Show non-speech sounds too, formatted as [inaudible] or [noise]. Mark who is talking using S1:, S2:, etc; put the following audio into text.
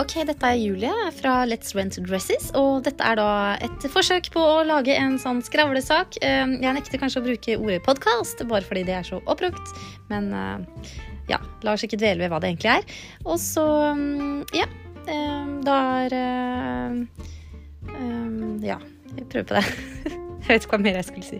S1: Ok, dette er Julie fra Let's Rent Dresses, og dette er da et forsøk på å lage en sånn skravlesak. Ehm, jeg nekter kanskje å bruke ordet podkast, bare fordi det er så oppbrukt, men eh, ja, la oss ikke dvele ved hva det egentlig er. Og så, mm, ja, ehm, da er eh, ehm, Ja, jeg prøver på det. [laughs] Jeg vet ikke hva mer jeg skulle si.